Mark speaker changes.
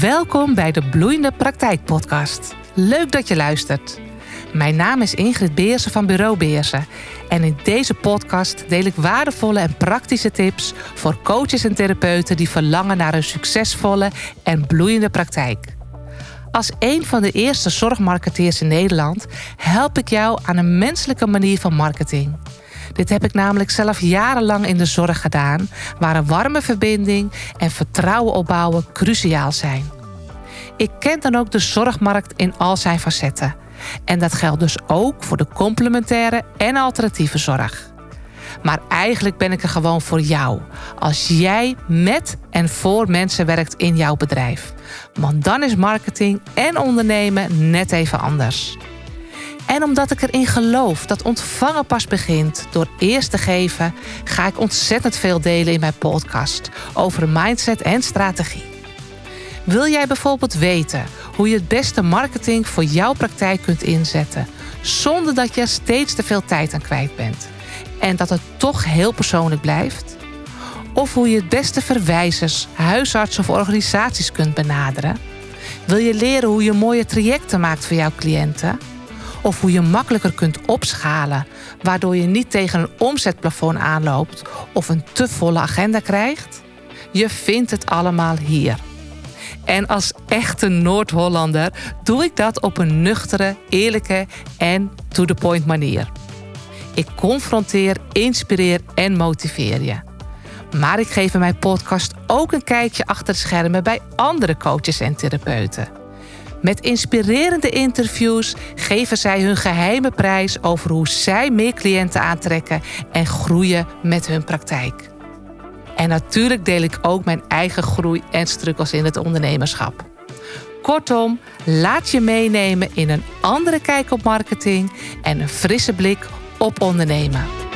Speaker 1: Welkom bij de Bloeiende Praktijk Podcast. Leuk dat je luistert. Mijn naam is Ingrid Beersen van Bureau Beersen. En in deze podcast deel ik waardevolle en praktische tips voor coaches en therapeuten die verlangen naar een succesvolle en bloeiende praktijk. Als een van de eerste zorgmarketeers in Nederland help ik jou aan een menselijke manier van marketing. Dit heb ik namelijk zelf jarenlang in de zorg gedaan, waar een warme verbinding en vertrouwen opbouwen cruciaal zijn. Ik ken dan ook de zorgmarkt in al zijn facetten. En dat geldt dus ook voor de complementaire en alternatieve zorg. Maar eigenlijk ben ik er gewoon voor jou. Als jij met en voor mensen werkt in jouw bedrijf. Want dan is marketing en ondernemen net even anders. En omdat ik erin geloof dat ontvangen pas begint door eerst te geven, ga ik ontzettend veel delen in mijn podcast over mindset en strategie. Wil jij bijvoorbeeld weten hoe je het beste marketing voor jouw praktijk kunt inzetten, zonder dat je er steeds te veel tijd aan kwijt bent en dat het toch heel persoonlijk blijft? Of hoe je het beste verwijzers, huisartsen of organisaties kunt benaderen? Wil je leren hoe je mooie trajecten maakt voor jouw cliënten? Of hoe je makkelijker kunt opschalen, waardoor je niet tegen een omzetplafond aanloopt of een te volle agenda krijgt? Je vindt het allemaal hier. En als echte Noord-Hollander doe ik dat op een nuchtere, eerlijke en to-the-point manier. Ik confronteer, inspireer en motiveer je. Maar ik geef in mijn podcast ook een kijkje achter de schermen bij andere coaches en therapeuten. Met inspirerende interviews geven zij hun geheime prijs over hoe zij meer cliënten aantrekken en groeien met hun praktijk. En natuurlijk deel ik ook mijn eigen groei en struggles in het ondernemerschap. Kortom, laat je meenemen in een andere kijk op marketing en een frisse blik op ondernemen.